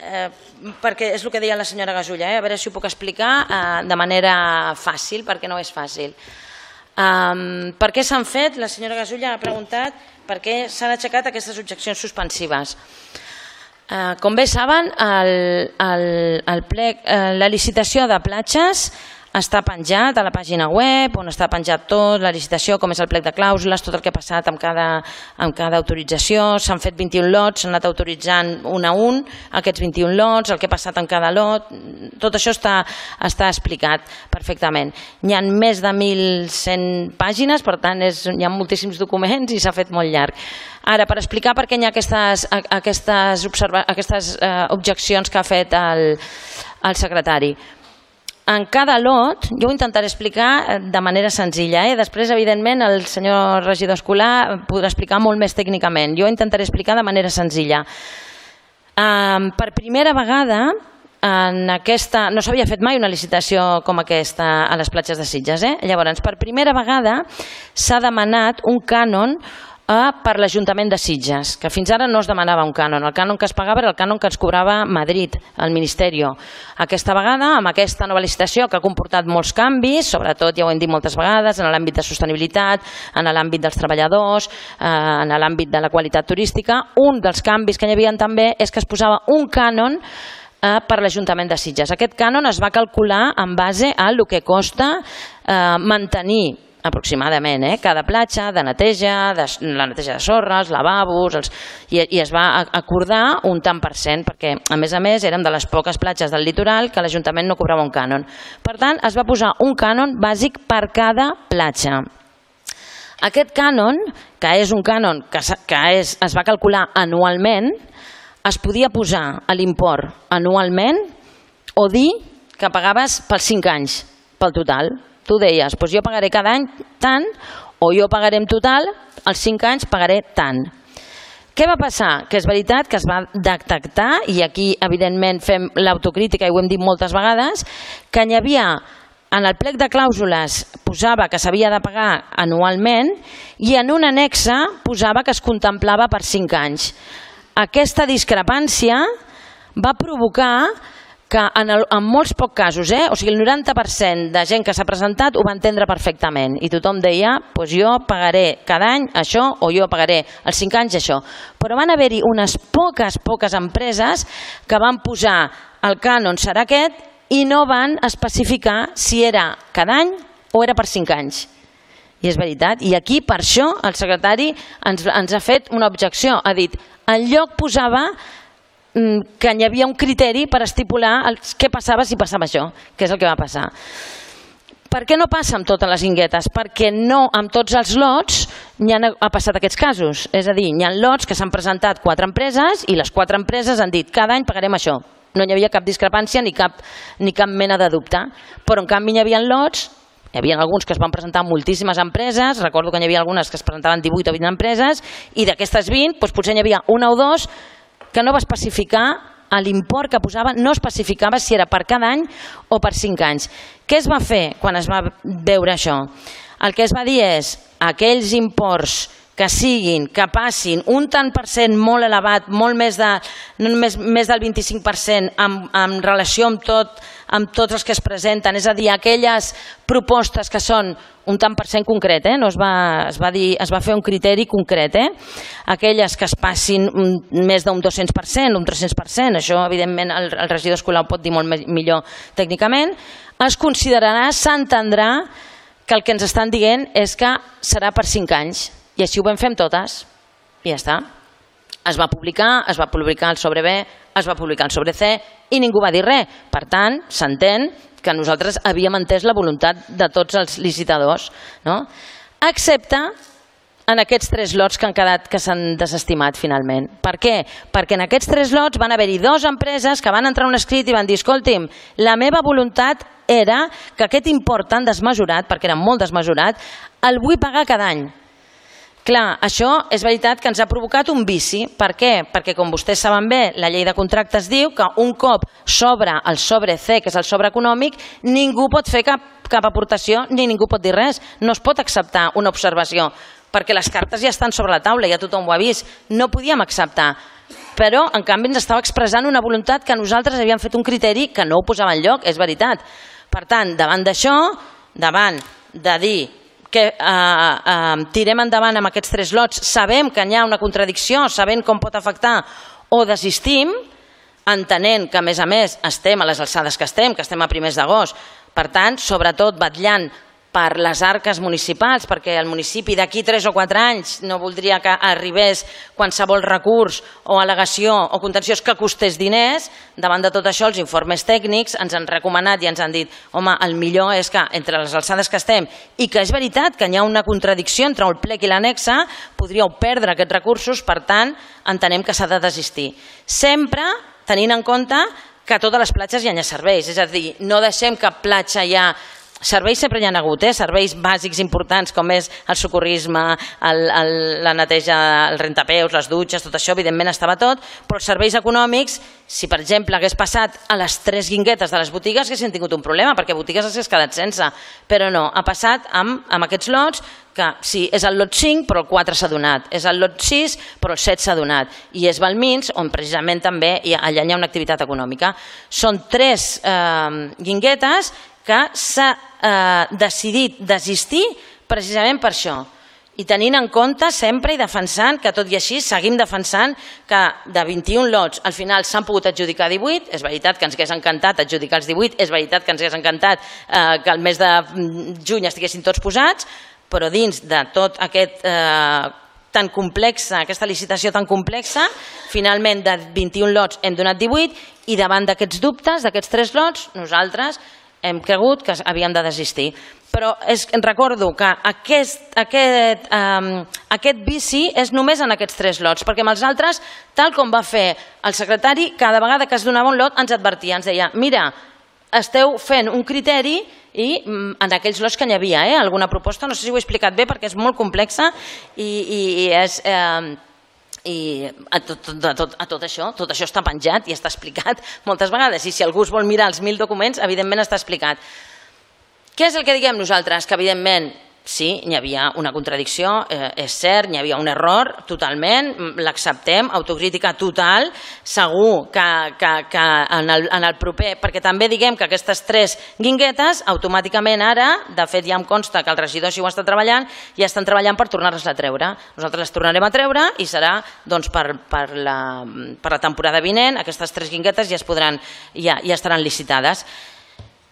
eh, perquè és el que deia la senyora Gasulla, eh? a veure si ho puc explicar eh, de manera fàcil, perquè no és fàcil. Um, per què s'han fet? La senyora Gasulla ha preguntat per què s'han aixecat aquestes objeccions suspensives. Uh, com bé saben, el, el, el plec, uh, la licitació de platges està penjat a la pàgina web on està penjat tot, la licitació, com és el plec de clàusules, tot el que ha passat amb cada, amb cada autorització, s'han fet 21 lots, s'han anat autoritzant un a un aquests 21 lots, el que ha passat amb cada lot, tot això està, està explicat perfectament. Hi ha més de 1.100 pàgines, per tant és, hi ha moltíssims documents i s'ha fet molt llarg. Ara, per explicar per què hi ha aquestes, aquestes, aquestes eh, objeccions que ha fet el, el secretari en cada lot, jo ho intentaré explicar eh, de manera senzilla, eh? després evidentment el senyor regidor escolar podrà explicar molt més tècnicament, jo intentaré explicar de manera senzilla. Um, per primera vegada en aquesta, no s'havia fet mai una licitació com aquesta a les platges de Sitges, eh? llavors per primera vegada s'ha demanat un cànon a per l'Ajuntament de Sitges, que fins ara no es demanava un cànon. El cànon que es pagava era el cànon que ens cobrava Madrid, el Ministeri. Aquesta vegada, amb aquesta nova licitació que ha comportat molts canvis, sobretot, ja ho hem dit moltes vegades, en l'àmbit de sostenibilitat, en l'àmbit dels treballadors, eh, en l'àmbit de la qualitat turística, un dels canvis que hi havia també és que es posava un cànon eh, per l'Ajuntament de Sitges. Aquest cànon es va calcular en base a el que costa eh, mantenir aproximadament, eh? cada platja de neteja, de, la neteja de sorres, lavabos, els, i, i es va acordar un tant per cent, perquè a més a més érem de les poques platges del litoral que l'Ajuntament no cobrava un cànon. Per tant, es va posar un cànon bàsic per cada platja. Aquest cànon, que és un cànon que, que és, es va calcular anualment, es podia posar a l'import anualment o dir que pagaves pels 5 anys, pel total tu deies, doncs jo pagaré cada any tant, o jo pagaré en total, els 5 anys pagaré tant. Què va passar? Que és veritat que es va detectar, i aquí evidentment fem l'autocrítica i ho hem dit moltes vegades, que hi havia en el plec de clàusules posava que s'havia de pagar anualment i en un anexa posava que es contemplava per 5 anys. Aquesta discrepància va provocar que en, el, en molts pocs casos, eh, o sigui, el 90% de gent que s'ha presentat ho va entendre perfectament i tothom deia, pues jo pagaré cada any això o jo pagaré els 5 anys això. Però van haver-hi unes poques, poques empreses que van posar el cànon serà aquest i no van especificar si era cada any o era per 5 anys. I és veritat. I aquí, per això, el secretari ens, ens ha fet una objecció. Ha dit, en lloc posava que hi havia un criteri per estipular el, què passava si passava això, que és el que va passar. Per què no passa amb totes les inguetes? Perquè no amb tots els lots n'hi ha, ha passat aquests casos. És a dir, hi ha lots que s'han presentat quatre empreses i les quatre empreses han dit cada any pagarem això. No hi havia cap discrepància ni cap, ni cap mena de dubte. Però en canvi hi havia lots hi havia alguns que es van presentar moltíssimes empreses, recordo que hi havia algunes que es presentaven 18 o 20 empreses, i d'aquestes 20 doncs potser hi havia una o dos que no va especificar l'import que posava, no especificava si era per cada any o per cinc anys. Què es va fer quan es va veure això? El que es va dir és aquells imports que siguin, que passin un tant per cent molt elevat, molt més, de, més, més del 25% en, en relació amb, tot, amb tots els que es presenten, és a dir, aquelles propostes que són un tant per cent concret, eh? no es va, es, va dir, es va fer un criteri concret, eh? aquelles que es passin més d'un 200%, un 300%, això evidentment el, el regidor escolar ho pot dir molt millor tècnicament, es considerarà, s'entendrà que el que ens estan dient és que serà per 5 anys i així ho vam fer amb totes. I ja està. Es va publicar, es va publicar el sobre B, es va publicar el sobre C i ningú va dir res. Per tant, s'entén que nosaltres havíem entès la voluntat de tots els licitadors, no? excepte en aquests tres lots que han quedat que s'han desestimat finalment. Per què? Perquè en aquests tres lots van haver-hi dues empreses que van entrar un escrit i van dir escolti'm, la meva voluntat era que aquest import tan desmesurat, perquè era molt desmesurat, el vull pagar cada any. Clar, això és veritat que ens ha provocat un vici. Per què? Perquè, com vostès saben bé, la llei de contractes diu que un cop s'obre el sobre C, que és el sobre econòmic, ningú pot fer cap, cap aportació ni ningú pot dir res. No es pot acceptar una observació, perquè les cartes ja estan sobre la taula, ja tothom ho ha vist. No podíem acceptar però en canvi ens estava expressant una voluntat que nosaltres havíem fet un criteri que no ho posava en lloc, és veritat. Per tant, davant d'això, davant de dir que eh, eh, tirem endavant amb aquests tres lots, sabem que hi ha una contradicció, sabent com pot afectar o desistim, entenent que a més a més estem a les alçades que estem, que estem a primers d'agost, per tant, sobretot batllant per les arques municipals, perquè el municipi d'aquí 3 o 4 anys no voldria que arribés qualsevol recurs o al·legació o contenciós que costés diners. Davant de tot això, els informes tècnics ens han recomanat i ens han dit home, el millor és que entre les alçades que estem i que és veritat que hi ha una contradicció entre el plec i l'anexa, podríeu perdre aquests recursos, per tant, entenem que s'ha de desistir. Sempre tenint en compte que a totes les platges hi ha serveis, és a dir, no deixem que platja ha Serveis sempre hi ha hagut, eh? serveis bàsics importants com és el socorrisme, el, el, la neteja, el rentapeus, les dutxes, tot això evidentment estava tot, però els serveis econòmics, si per exemple hagués passat a les tres guinguetes de les botigues, haguessin tingut un problema, perquè botigues s'hagués quedat sense, però no, ha passat amb, amb aquests lots que sí, és el lot 5 però el 4 s'ha donat, és el lot 6 però el 7 s'ha donat i és Valmins on precisament també hi ha, allà hi ha una activitat econòmica. Són tres eh, guinguetes que s'ha eh, decidit desistir precisament per això. I tenint en compte sempre i defensant que tot i així seguim defensant que de 21 lots al final s'han pogut adjudicar 18, és veritat que ens hagués encantat adjudicar els 18, és veritat que ens hagués encantat eh, que el mes de mm, juny estiguessin tots posats, però dins de tot aquest eh, tan complexa, aquesta licitació tan complexa, finalment de 21 lots hem donat 18 i davant d'aquests dubtes, d'aquests tres lots, nosaltres hem cregut que havíem de desistir. Però és, recordo que aquest, aquest, um, aquest vici és només en aquests tres lots, perquè amb els altres, tal com va fer el secretari, cada vegada que es donava un lot ens advertia, ens deia, mira, esteu fent un criteri i mm, en aquells lots que n'hi havia, eh, alguna proposta, no sé si ho he explicat bé perquè és molt complexa i, i, i és... Eh, i a tot, a, tot, a tot això, tot això està penjat i està explicat moltes vegades i si algú es vol mirar els mil documents, evidentment està explicat. Què és el que diguem nosaltres? Que evidentment sí, hi havia una contradicció, eh, és cert, hi havia un error totalment, l'acceptem, autocrítica total, segur que, que, que en, el, en el proper, perquè també diguem que aquestes tres guinguetes, automàticament ara, de fet ja em consta que el regidor si ho està treballant, ja estan treballant per tornar-les a treure. Nosaltres les tornarem a treure i serà doncs, per, per, la, per la temporada vinent, aquestes tres guinguetes ja es podran, ja, ja estaran licitades.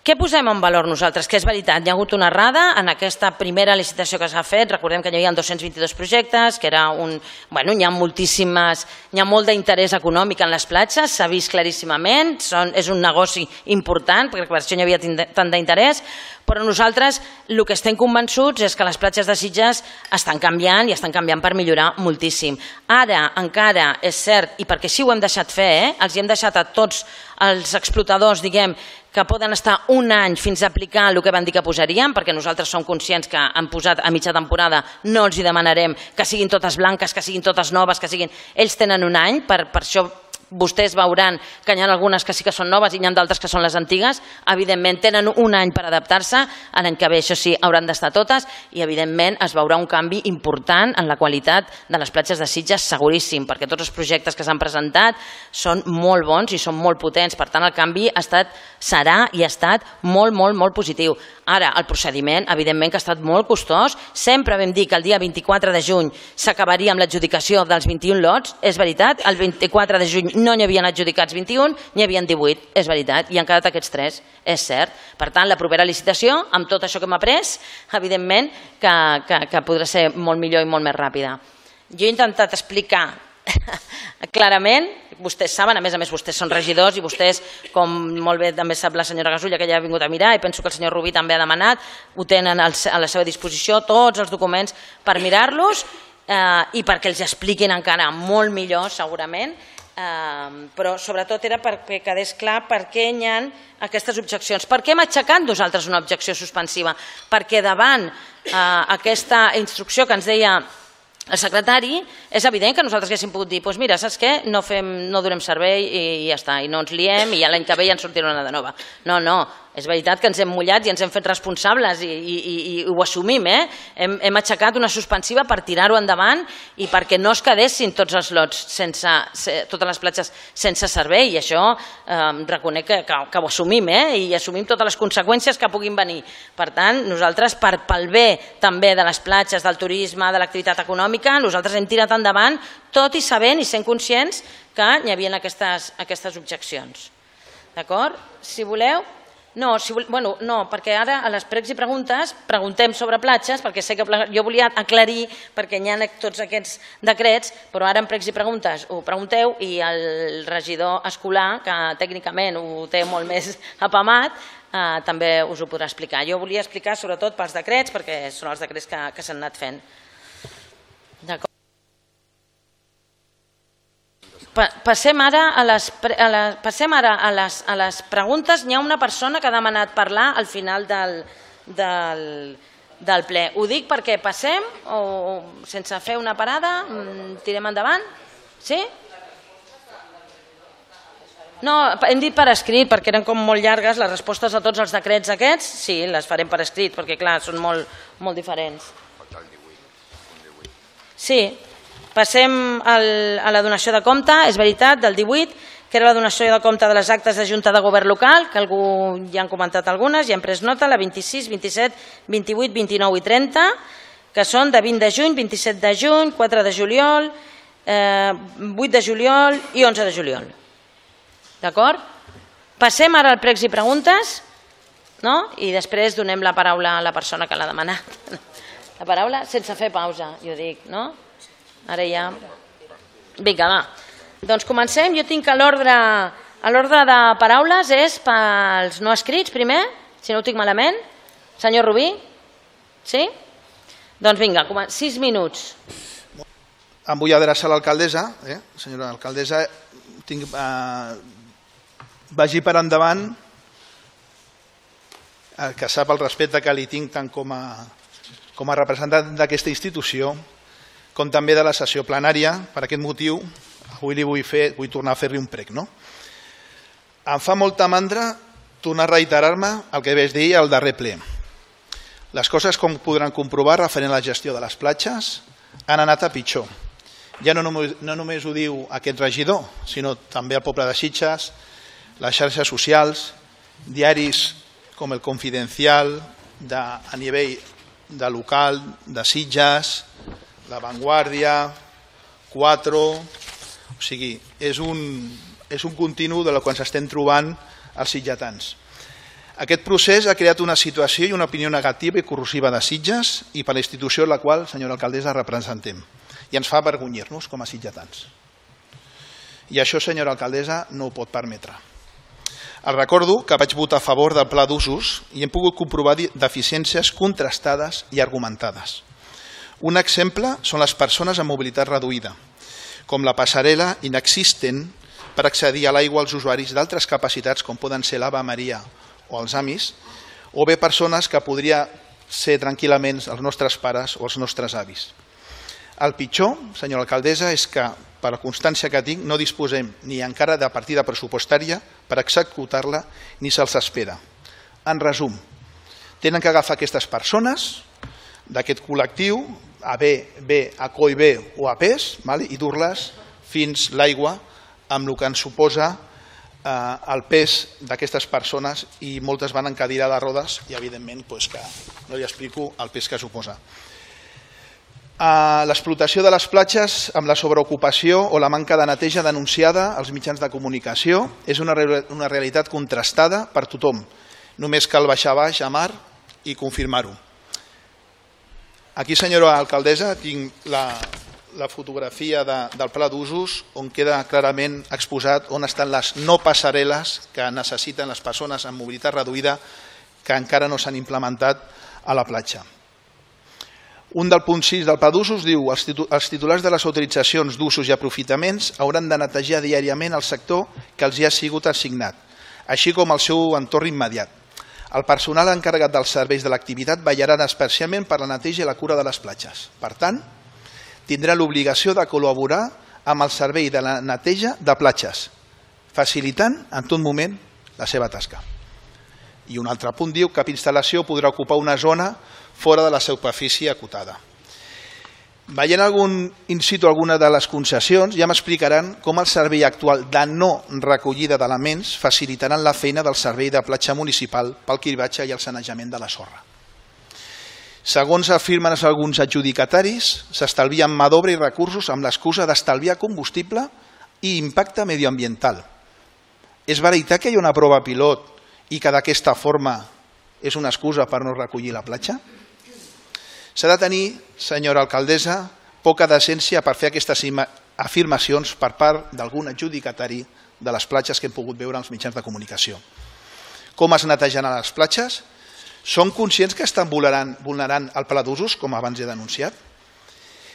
Què posem en valor nosaltres? Que és veritat, hi ha hagut una errada en aquesta primera licitació que s'ha fet, recordem que hi havia 222 projectes, que era un... Bueno, hi ha moltíssimes... Hi ha molt d'interès econòmic en les platges, s'ha vist claríssimament, són, és un negoci important, perquè per això hi havia tant d'interès, però nosaltres el que estem convençuts és que les platges de Sitges estan canviant i estan canviant per millorar moltíssim. Ara encara és cert, i perquè així ho hem deixat fer, eh? els hi hem deixat a tots els explotadors, diguem, que poden estar un any fins a aplicar el que van dir que posaríem, perquè nosaltres som conscients que han posat a mitja temporada, no els hi demanarem que siguin totes blanques, que siguin totes noves, que siguin... Ells tenen un any, per, per això vostès veuran que hi ha algunes que sí que són noves i hi ha d'altres que són les antigues. Evidentment, tenen un any per adaptar-se, l'any que ve, això sí, hauran d'estar totes i, evidentment, es veurà un canvi important en la qualitat de les platges de Sitges, seguríssim, perquè tots els projectes que s'han presentat són molt bons i són molt potents. Per tant, el canvi ha estat, serà i ha estat molt, molt, molt positiu. Ara, el procediment, evidentment que ha estat molt costós. Sempre vam dir que el dia 24 de juny s'acabaria amb l'adjudicació dels 21 lots. És veritat, el 24 de juny no n'hi havien adjudicats 21, n'hi havien 18. És veritat, i han quedat aquests tres, és cert. Per tant, la propera licitació, amb tot això que hem après, evidentment que, que, que podrà ser molt millor i molt més ràpida. Jo he intentat explicar clarament, vostès saben, a més a més vostès són regidors i vostès, com molt bé també sap la senyora Gasulla, que ja ha vingut a mirar, i penso que el senyor Rubí també ha demanat, ho tenen a la seva disposició tots els documents per mirar-los eh, i perquè els expliquin encara molt millor, segurament, però sobretot era perquè quedés clar per què hi ha aquestes objeccions. Per què hem aixecat nosaltres una objecció suspensiva? Perquè davant eh, aquesta instrucció que ens deia el secretari, és evident que nosaltres haguéssim pogut dir doncs mira, saps què? No, fem, no donem servei i ja està, i no ens liem i l'any que ve ja ens sortirà una de nova. No, no, és veritat que ens hem mullat i ens hem fet responsables i, i, i, i ho assumim, eh? hem, hem aixecat una suspensiva per tirar-ho endavant i perquè no es quedessin tots els lots sense, totes les platges sense servei i això eh, reconec que, que, que ho assumim eh? i assumim totes les conseqüències que puguin venir. Per tant, nosaltres per, pel bé també de les platges, del turisme, de l'activitat econòmica, nosaltres hem tirat endavant tot i sabent i sent conscients que hi havia aquestes, aquestes objeccions. D'acord? Si voleu, no, si, bueno, no, perquè ara a les pregs i preguntes preguntem sobre platges, perquè sé que jo volia aclarir perquè hi ha tots aquests decrets, però ara en pregs i preguntes ho pregunteu i el regidor escolar, que tècnicament ho té molt més apamat, eh, també us ho podrà explicar. Jo volia explicar sobretot pels decrets, perquè són els decrets que, que s'han anat fent. D'acord. Passem ara a les, a les, passem ara a les, a les preguntes. N'hi ha una persona que ha demanat parlar al final del, del, del ple. Ho dic perquè passem o sense fer una parada mm, tirem endavant? Sí? No, hem dit per escrit perquè eren com molt llargues les respostes a tots els decrets aquests. Sí, les farem per escrit perquè clar, són molt, molt diferents. Sí, Passem al, a la donació de compte, és veritat, del 18, que era la donació de compte de les actes de Junta de Govern local, que algú ja han comentat algunes, i han pres nota, la 26, 27, 28, 29 i 30, que són de 20 de juny, 27 de juny, 4 de juliol, eh, 8 de juliol i 11 de juliol. D'acord? Passem ara al pregs i preguntes, no? i després donem la paraula a la persona que l'ha demanat. La paraula sense fer pausa, jo dic, no? Ara ja... Vinga, va. Doncs comencem. Jo tinc que l'ordre l'ordre de paraules és pels no escrits, primer, si no ho tinc malament. Senyor Rubí? Sí? Doncs vinga, sis minuts. Em vull adreçar a l'alcaldessa. Eh? Senyora alcaldessa, tinc, eh, vagi per endavant el que sap el respecte que li tinc tant com a, com a representant d'aquesta institució com també de la sessió plenària. Per aquest motiu, avui li vull, fer, vull tornar a fer-li un prec. No? Em fa molta mandra tornar a reiterar-me el que vaig dir al darrer ple. Les coses, com podran comprovar, referent a la gestió de les platges, han anat a pitjor. Ja no només, no només ho diu aquest regidor, sinó també el poble de Sitges, les xarxes socials, diaris com el Confidencial, de, a nivell de local, de Sitges, la Vanguardia, 4... O sigui, és un, és un continu de la que ens estem trobant els sitjatans. Aquest procés ha creat una situació i una opinió negativa i corrosiva de Sitges i per la institució en la qual, senyora alcaldessa, representem. I ens fa avergonyir-nos com a sitjatans. I això, senyora alcaldessa, no ho pot permetre. El recordo que vaig votar a favor del pla d'usos i hem pogut comprovar deficiències contrastades i argumentades. Un exemple són les persones amb mobilitat reduïda, com la passarel·la inexistent per accedir a l'aigua als usuaris d'altres capacitats com poden ser l'Ava Maria o els amis, o bé persones que podria ser tranquil·lament els nostres pares o els nostres avis. El pitjor, senyora alcaldessa, és que, per la constància que tinc, no disposem ni encara de partida pressupostària per executar-la ni se'ls espera. En resum, tenen que agafar aquestes persones d'aquest col·lectiu a B, B, a CO i B o a pes vale? i dur-les fins l'aigua amb el que ens suposa eh, el pes d'aquestes persones i moltes van en cadira de rodes i evidentment pues, que no li explico el pes que suposa. Eh, L'explotació de les platges amb la sobreocupació o la manca de neteja denunciada als mitjans de comunicació és una, una realitat contrastada per tothom. Només cal baixar baix a mar i confirmar-ho. Aquí, senyora alcaldessa, tinc la, la fotografia de, del pla d'usos on queda clarament exposat on estan les no passarel·les que necessiten les persones amb mobilitat reduïda que encara no s'han implementat a la platja. Un del punt 6 del pla d'usos diu els, els titulars de les autoritzacions d'usos i aprofitaments hauran de netejar diàriament el sector que els hi ha sigut assignat, així com el seu entorn immediat. El personal encarregat dels serveis de l'activitat vetllarà especialment per la neteja i la cura de les platges. Per tant, tindrà l'obligació de col·laborar amb el servei de la neteja de platges, facilitant en tot moment la seva tasca. I un altre punt diu que cap instal·lació podrà ocupar una zona fora de la superfície acotada. Veient algun in situ alguna de les concessions, ja m'explicaran com el servei actual de no recollida d'elements facilitaran la feina del servei de platja municipal pel cribatge i el sanejament de la sorra. Segons afirmen alguns adjudicataris, s'estalvien mà d'obra i recursos amb l'excusa d'estalviar combustible i impacte medioambiental. És veritat que hi ha una prova pilot i que d'aquesta forma és una excusa per no recollir la platja? S'ha de tenir, senyora alcaldessa, poca decència per fer aquestes afirmacions per part d'algun adjudicatari de les platges que hem pogut veure als mitjans de comunicació. Com es netegen a les platges? Són conscients que estan vulnerant, vulnerant el pla d'usos, com abans he denunciat?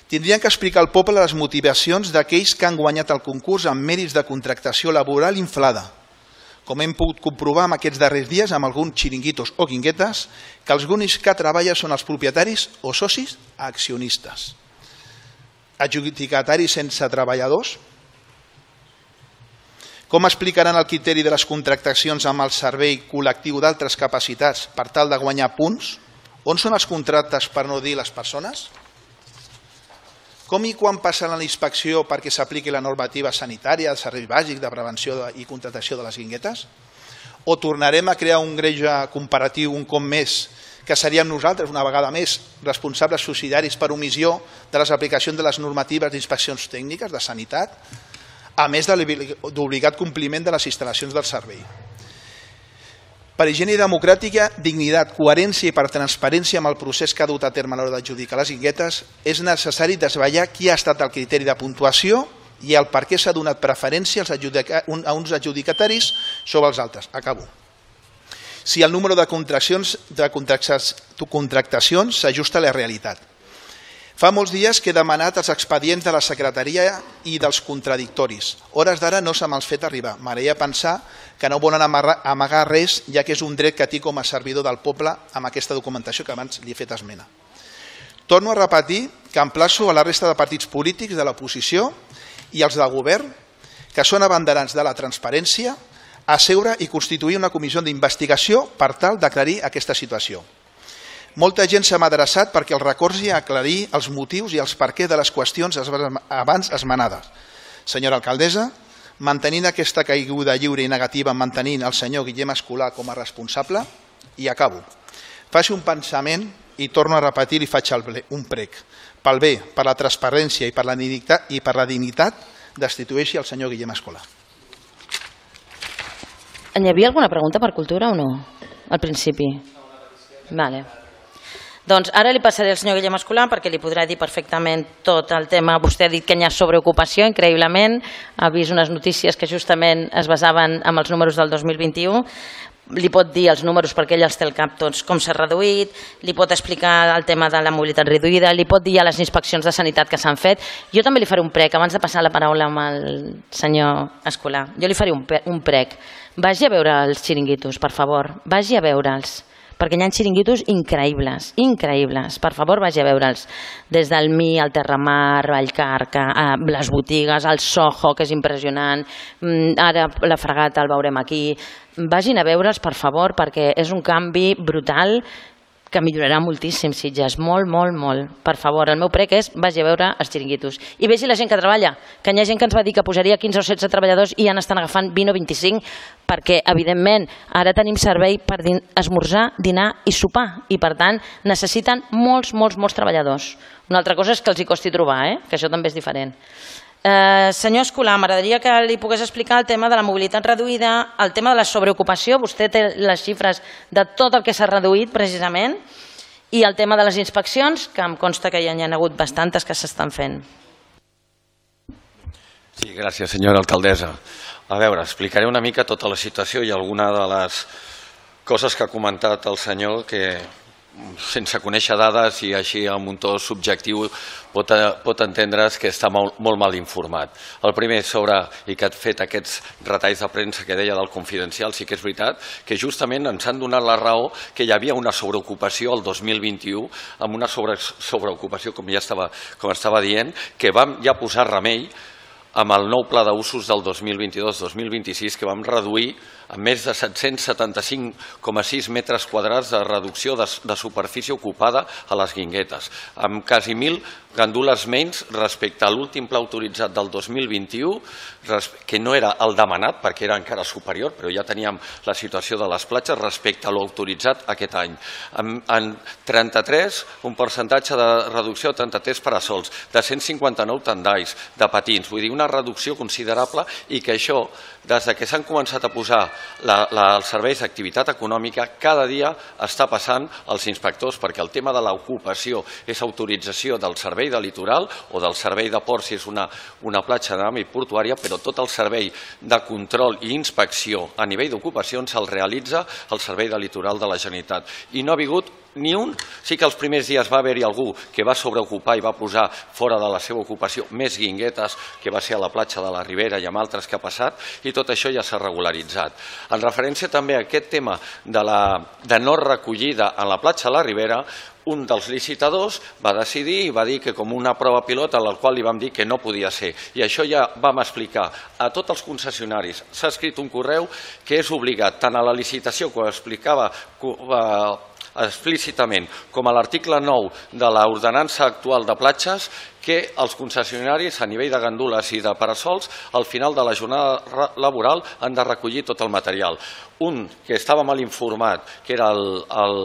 Tindrien que explicar al poble les motivacions d'aquells que han guanyat el concurs amb mèrits de contractació laboral inflada, com hem pogut comprovar en aquests darrers dies amb alguns xiringuitos o guinguetes, que els únics que treballen són els propietaris o socis accionistes. Adjudicataris sense treballadors? Com explicaran el criteri de les contractacions amb el servei col·lectiu d'altres capacitats per tal de guanyar punts? On són els contractes per no dir les persones? Com i quan passa la inspecció perquè s'apliqui la normativa sanitària, el servei bàsic de prevenció i contractació de les guinguetes? O tornarem a crear un greix comparatiu un cop més que seríem nosaltres, una vegada més, responsables subsidiaris per omissió de les aplicacions de les normatives d'inspeccions tècniques de sanitat, a més de l'obligat compliment de les instal·lacions del servei. Per higiene democràtica, dignitat, coherència i per transparència amb el procés que ha dut a terme a l'hora d'adjudicar les guinguetes, és necessari desvetllar qui ha estat el criteri de puntuació i el per què s'ha donat preferència a uns adjudicataris sobre els altres. Acabo. Si el número de de contractacions s'ajusta a la realitat. Fa molts dies que he demanat els expedients de la secretaria i dels contradictoris. Hores d'ara no se me'ls fet arribar. M'agradaria pensar que no volen amagar res, ja que és un dret que tinc com a servidor del poble amb aquesta documentació que abans li he fet esmena. Torno a repetir que emplaço a la resta de partits polítics de l'oposició i els del govern, que són abanderants de la transparència, a seure i constituir una comissió d'investigació per tal d'aclarir aquesta situació. Molta gent s'ha adreçat perquè el recorsi a aclarir els motius i els què de les qüestions abans esmenades. Senyora alcaldessa, mantenint aquesta caiguda lliure i negativa, mantenint el senyor Guillem Escolar com a responsable, i acabo. Faci un pensament i torno a repetir i faig un prec. Pel bé, per la transparència i per la dignitat, i per la dignitat destitueixi el senyor Guillem Escolar. Hi havia alguna pregunta per cultura o no? Al principi. Vale. Doncs ara li passaré al senyor Guillem Escolar perquè li podrà dir perfectament tot el tema. Vostè ha dit que hi ha sobreocupació, increïblement. Ha vist unes notícies que justament es basaven en els números del 2021 li pot dir els números perquè ell els té al cap tots, com s'ha reduït, li pot explicar el tema de la mobilitat reduïda, li pot dir a les inspeccions de sanitat que s'han fet. Jo també li faré un prec, abans de passar la paraula amb el senyor Escolar, jo li faré un, prec. Vagi a veure els xiringuitos, per favor, vagi a veure'ls perquè hi ha xiringuitos increïbles, increïbles. Per favor, vagi a veure'ls. Des del Mi, el Terramar, Vallcarca, eh, les botigues, el Soho, que és impressionant, mm, ara la fregata el veurem aquí. Vagin a veure'ls, per favor, perquè és un canvi brutal que millorarà moltíssim Sitges, molt, molt, molt. Per favor, el meu prec és vagi a veure els xiringuitos. I vegi la gent que treballa, que hi ha gent que ens va dir que posaria 15 o 16 treballadors i ja n'estan agafant 20 o 25 perquè, evidentment, ara tenim servei per din esmorzar, dinar i sopar i, per tant, necessiten molts, molts, molts treballadors. Una altra cosa és que els hi costi trobar, eh? que això també és diferent. Eh, senyor Escolar, m'agradaria que li pogués explicar el tema de la mobilitat reduïda, el tema de la sobreocupació, vostè té les xifres de tot el que s'ha reduït precisament, i el tema de les inspeccions, que em consta que ja hi ha hagut bastantes que s'estan fent. Sí, gràcies, senyora alcaldessa. A veure, explicaré una mica tota la situació i alguna de les coses que ha comentat el senyor que sense conèixer dades i així amb un to subjectiu pot, pot entendre's que està molt, molt mal informat. El primer sobre, i que ha fet aquests retalls de premsa que deia del confidencial, sí que és veritat que justament ens han donat la raó que hi havia una sobreocupació el 2021 amb una sobre, sobreocupació, com ja estava, com estava dient, que vam ja posar remei amb el nou pla d'usos del 2022-2026 que vam reduir amb més de 775,6 metres quadrats de reducció de, de superfície ocupada a les guinguetes, amb quasi 1.000 gandules menys respecte a l'últim pla autoritzat del 2021, que no era el demanat perquè era encara superior, però ja teníem la situació de les platges respecte a l'autoritzat aquest any. En, en 33, un percentatge de reducció de 33 parasols, de 159 tendais, de patins, vull dir, una reducció considerable i que això, des que s'han començat a posar la, la, els serveis d'activitat econòmica, cada dia està passant als inspectors, perquè el tema de l'ocupació és autorització del servei de litoral o del servei de port si és una, una platja d'àmbit portuària, però tot el servei de control i inspecció a nivell d'ocupacions el realitza el servei de litoral de la Generalitat. I no ha hagut ni un. Sí que els primers dies va haver-hi algú que va sobreocupar i va posar fora de la seva ocupació més guinguetes, que va ser a la platja de la Ribera i amb altres que ha passat, i tot això ja s'ha regularitzat. En referència també a aquest tema de, la, de no recollida a la platja de la Ribera, un dels licitadors va decidir i va dir que com una prova pilota a la qual li vam dir que no podia ser. I això ja vam explicar a tots els concessionaris. S'ha escrit un correu que és obligat tant a la licitació que ho explicava eh, explícitament com a l'article 9 de l'ordenança actual de platges que els concessionaris a nivell de gandules i de parasols al final de la jornada laboral han de recollir tot el material un que estava mal informat, que era el, el,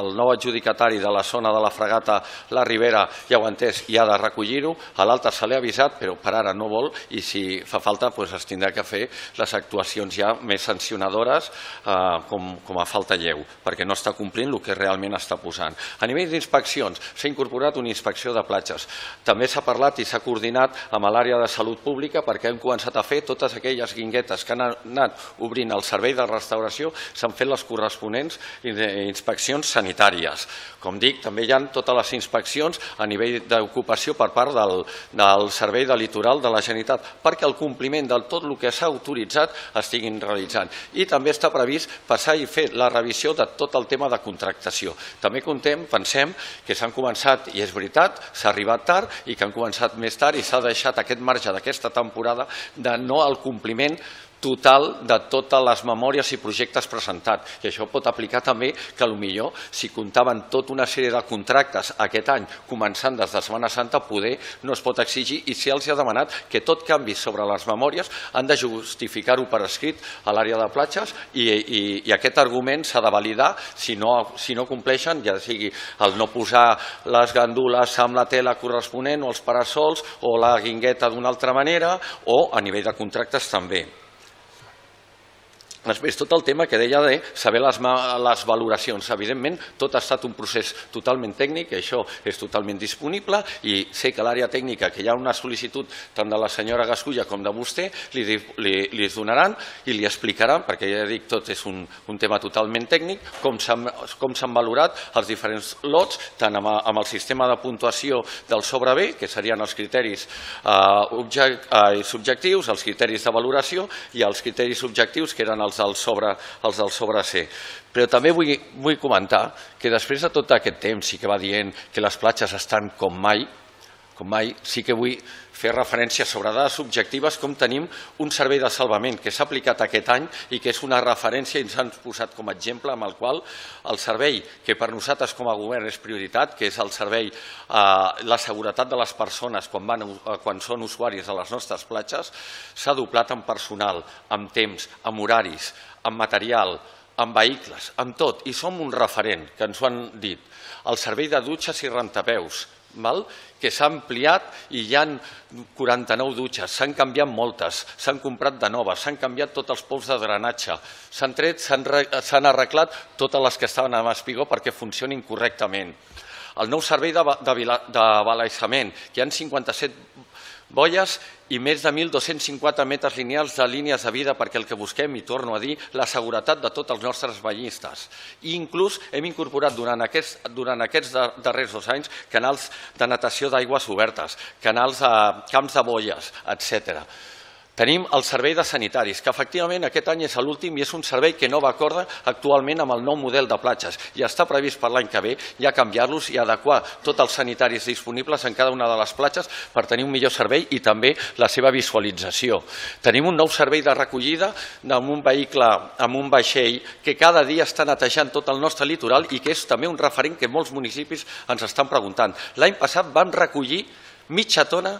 el nou adjudicatari de la zona de la fregata La Ribera, ja ho entès i ha de recollir-ho, a l'altre se l'ha avisat, però per ara no vol i si fa falta doncs es tindrà que fer les actuacions ja més sancionadores eh, com, com a falta lleu, perquè no està complint el que realment està posant. A nivell d'inspeccions, s'ha incorporat una inspecció de platges. També s'ha parlat i s'ha coordinat amb l'àrea de salut pública perquè hem començat a fer totes aquelles guinguetes que han anat obrint el servei de restauració restauració s'han fet les corresponents inspeccions sanitàries. Com dic, també hi ha totes les inspeccions a nivell d'ocupació per part del, del Servei de Litoral de la Generalitat perquè el compliment de tot el que s'ha autoritzat estiguin realitzant. I també està previst passar i fer la revisió de tot el tema de contractació. També contem, pensem, que s'han començat, i és veritat, s'ha arribat tard i que han començat més tard i s'ha deixat aquest marge d'aquesta temporada de no al compliment total de totes les memòries i projectes presentats. I això pot aplicar també que millor si comptaven tota una sèrie de contractes aquest any, començant des de Setmana Santa, poder no es pot exigir i si els ha demanat que tot canvi sobre les memòries han de justificar-ho per escrit a l'àrea de platges i, i, i aquest argument s'ha de validar si no, si no compleixen, ja sigui el no posar les gandules amb la tela corresponent o els parasols o la guingueta d'una altra manera o a nivell de contractes també. Després, tot el tema que deia de saber les, les valoracions. Evidentment, tot ha estat un procés totalment tècnic, això és totalment disponible i sé que l'àrea tècnica, que hi ha una sol·licitud tant de la senyora Gasculla com de vostè, li, li, li donaran i li explicaran, perquè ja dic, tot és un, un tema totalment tècnic, com s'han valorat els diferents lots, tant amb, amb el sistema de puntuació del sobre B, que serien els criteris eh, object, eh, subjectius, els criteris de valoració i els criteris subjectius, que eren els els del sobre, els C. Però també vull, vull comentar que després de tot aquest temps i que va dient que les platges estan com mai, com mai, sí que vull fer referència sobre dades objectives com tenim un servei de salvament que s'ha aplicat aquest any i que és una referència i ens han posat com a exemple amb el qual el servei que per nosaltres com a govern és prioritat, que és el servei eh, la seguretat de les persones quan, van, eh, quan són usuaris de les nostres platges, s'ha doblat en personal, amb temps, amb horaris, amb material, amb vehicles, amb tot, i som un referent, que ens ho han dit. El servei de dutxes i rentapeus, val? que s'ha ampliat i hi han 49 dutxes, s'han canviat moltes, s'han comprat de noves, s'han canviat tots els pous de drenatge, s'han tret, s'han arreglat totes les que estaven a espigó perquè funcionin correctament. El nou servei de, de, de que hi ha 57 boies i més de 1.250 metres lineals de línies de vida perquè el que busquem, i torno a dir, la seguretat de tots els nostres veïnistes. I inclús hem incorporat durant aquests, durant aquests darrers dos anys canals de natació d'aigües obertes, canals a camps de boies, etc. Tenim el servei de sanitaris, que efectivament aquest any és l'últim i és un servei que no va acordar actualment amb el nou model de platges. I està previst per l'any que ve ja canviar-los i adequar tots els sanitaris disponibles en cada una de les platges per tenir un millor servei i també la seva visualització. Tenim un nou servei de recollida amb un vehicle, amb un vaixell, que cada dia està netejant tot el nostre litoral i que és també un referent que molts municipis ens estan preguntant. L'any passat vam recollir mitja tona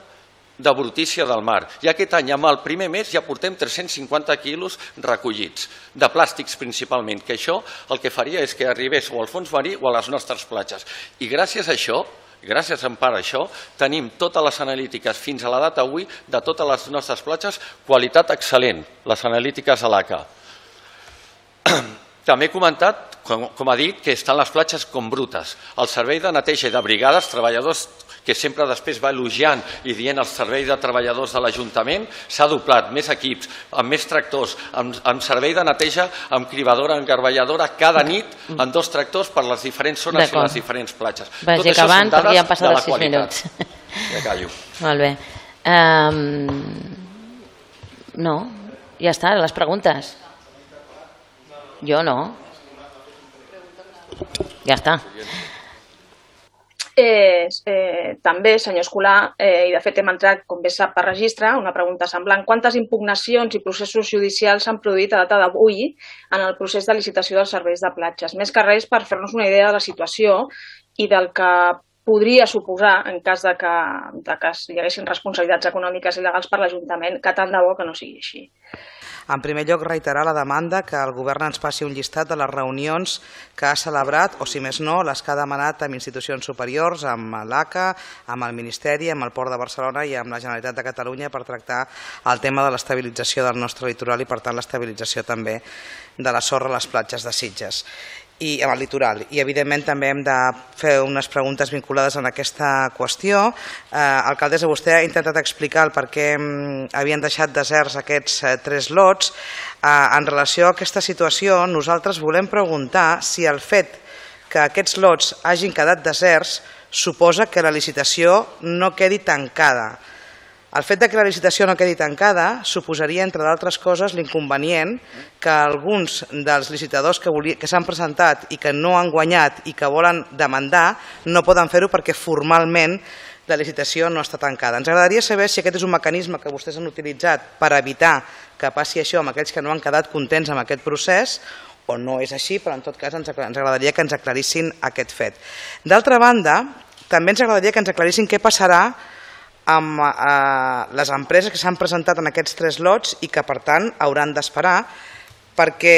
de brutícia del mar. I aquest any, amb el primer mes, ja portem 350 quilos recollits, de plàstics principalment, que això el que faria és que arribés o al fons marí o a les nostres platges. I gràcies a això, gràcies en part a això, tenim totes les analítiques fins a la data avui de totes les nostres platges, qualitat excel·lent, les analítiques a l'ACA. També he comentat, com, com ha dit, que estan les platges com brutes. El servei de neteja i de brigades, treballadors que sempre després va elogiant i dient el servei de treballadors de l'Ajuntament, s'ha doblat, més equips, amb més tractors, amb, amb servei de neteja, amb cribadora, amb garballadora, cada nit amb dos tractors per les diferents zones i les diferents platges. Vagi Tot acabant perquè ja han passat els 6 minuts. Ja callo. Molt bé. Um, no, ja està, les preguntes. Jo no. Ja està. Eh, eh, també, senyor Escolar, eh, i de fet hem entrat, com bé sap, per registre, una pregunta semblant. Quantes impugnacions i processos judicials s'han produït a data d'avui en el procés de licitació dels serveis de platges? Més que res per fer-nos una idea de la situació i del que podria suposar en cas de que, de que hi haguessin responsabilitats econòmiques i legals per l'Ajuntament, que tant de bo que no sigui així. En primer lloc, reiterar la demanda que el govern ens passi un llistat de les reunions que ha celebrat, o si més no, les que ha demanat amb institucions superiors, amb l'ACA, amb el Ministeri, amb el Port de Barcelona i amb la Generalitat de Catalunya per tractar el tema de l'estabilització del nostre litoral i, per tant, l'estabilització també de la sorra a les platges de Sitges i amb el litoral. I evidentment també hem de fer unes preguntes vinculades en aquesta qüestió. Eh, alcaldessa, vostè ha intentat explicar el per què mm, havien deixat deserts aquests eh, tres lots. Eh, en relació a aquesta situació, nosaltres volem preguntar si el fet que aquests lots hagin quedat deserts suposa que la licitació no quedi tancada el fet que la licitació no quedi tancada suposaria, entre d'altres coses, l'inconvenient que alguns dels licitadors que, que s'han presentat i que no han guanyat i que volen demandar no poden fer-ho perquè formalment la licitació no està tancada. Ens agradaria saber si aquest és un mecanisme que vostès han utilitzat per evitar que passi això amb aquells que no han quedat contents amb aquest procés o no és així, però en tot cas ens agradaria que ens aclarissin aquest fet. D'altra banda, també ens agradaria que ens aclarissin què passarà amb eh, les empreses que s'han presentat en aquests tres lots i que, per tant, hauran d'esperar perquè,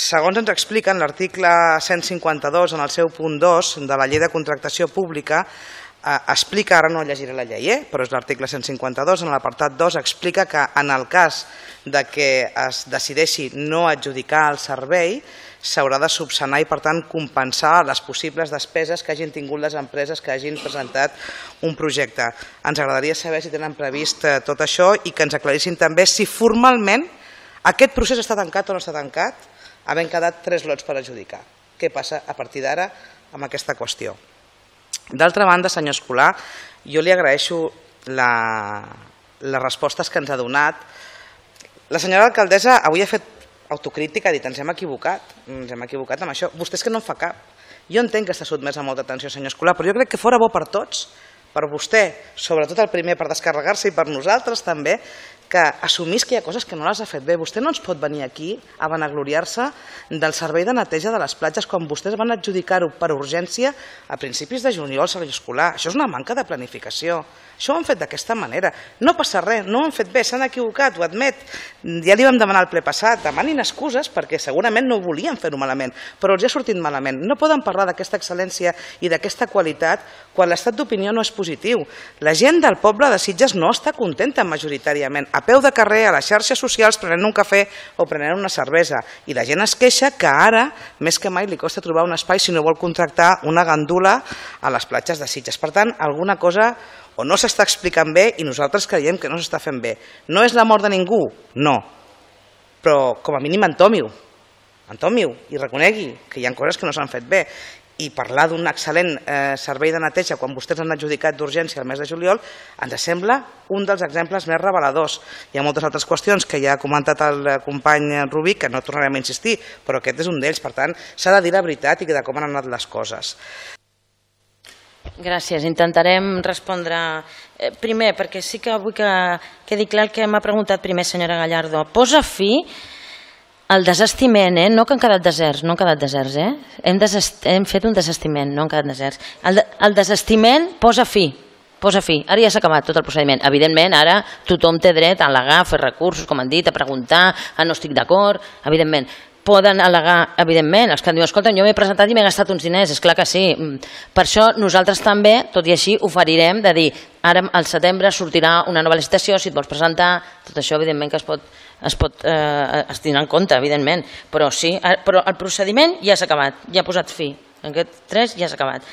segons ens expliquen l'article 152 en el seu punt 2 de la llei de contractació pública, explica, ara no llegiré la llei, eh, però és l'article 152, en l'apartat 2 explica que en el cas de que es decideixi no adjudicar el servei, s'haurà de subsanar i, per tant, compensar les possibles despeses que hagin tingut les empreses que hagin presentat un projecte. Ens agradaria saber si tenen previst eh, tot això i que ens aclarissin també si formalment aquest procés està tancat o no està tancat, havent quedat tres lots per adjudicar. Què passa a partir d'ara amb aquesta qüestió? D'altra banda, senyor Escolar, jo li agraeixo la, les respostes que ens ha donat. La senyora alcaldessa avui ha fet autocrítica, ha dit ens hem equivocat, ens hem equivocat amb això. Vostè és que no en fa cap. Jo entenc que està sotmès a molta atenció, senyor Escolar, però jo crec que fora bo per tots, per vostè, sobretot el primer per descarregar-se i per nosaltres també, que assumís que hi ha coses que no les ha fet bé. Vostè no ens pot venir aquí a vanagloriar-se del servei de neteja de les platges quan vostès van adjudicar-ho per urgència a principis de juliol al servei escolar. Això és una manca de planificació. Això ho han fet d'aquesta manera. No passa res, no ho han fet bé, s'han equivocat, ho admet. Ja li vam demanar al ple passat, demanin excuses perquè segurament no volien fer-ho malament, però els ha sortit malament. No poden parlar d'aquesta excel·lència i d'aquesta qualitat quan l'estat d'opinió no és positiu. La gent del poble de Sitges no està contenta majoritàriament. Peu de carrer, a les xarxes socials, prenent un cafè o prenent una cervesa. I la gent es queixa que ara, més que mai, li costa trobar un espai si no vol contractar una gandula a les platges de Sitges. Per tant, alguna cosa o no s'està explicant bé i nosaltres creiem que no s'està fent bé. No és la mort de ningú? No. Però com a mínim entomiu, entomiu i reconegui que hi ha coses que no s'han fet bé. I parlar d'un excel·lent eh, servei de neteja quan vostès han adjudicat d'urgència el mes de juliol ens sembla un dels exemples més reveladors. Hi ha moltes altres qüestions que ja ha comentat el eh, company Rubí, que no tornarem a insistir, però aquest és un d'ells. Per tant, s'ha de dir la veritat i de com han anat les coses. Gràcies. Intentarem respondre eh, primer, perquè sí que vull que quedi clar el que m'ha preguntat primer, senyora Gallardo. Posa fi el desestiment, eh? no que han quedat deserts, no han quedat deserts, eh? hem, desest... hem fet un desestiment, no han quedat deserts. El, de... el desestiment posa fi, posa fi. Ara ja s'ha acabat tot el procediment. Evidentment, ara tothom té dret a al·legar, a fer recursos, com han dit, a preguntar, a no estic d'acord, evidentment. Poden al·legar, evidentment, els que diuen, escolta, jo m'he presentat i m'he gastat uns diners, és clar que sí. Mm. Per això nosaltres també, tot i així, oferirem de dir, ara al setembre sortirà una nova licitació, si et vols presentar, tot això evidentment que es pot es pot eh, es tindrà en compte, evidentment, però sí, eh, però el procediment ja s'ha acabat, ja ha posat fi, aquest 3 ja s'ha acabat.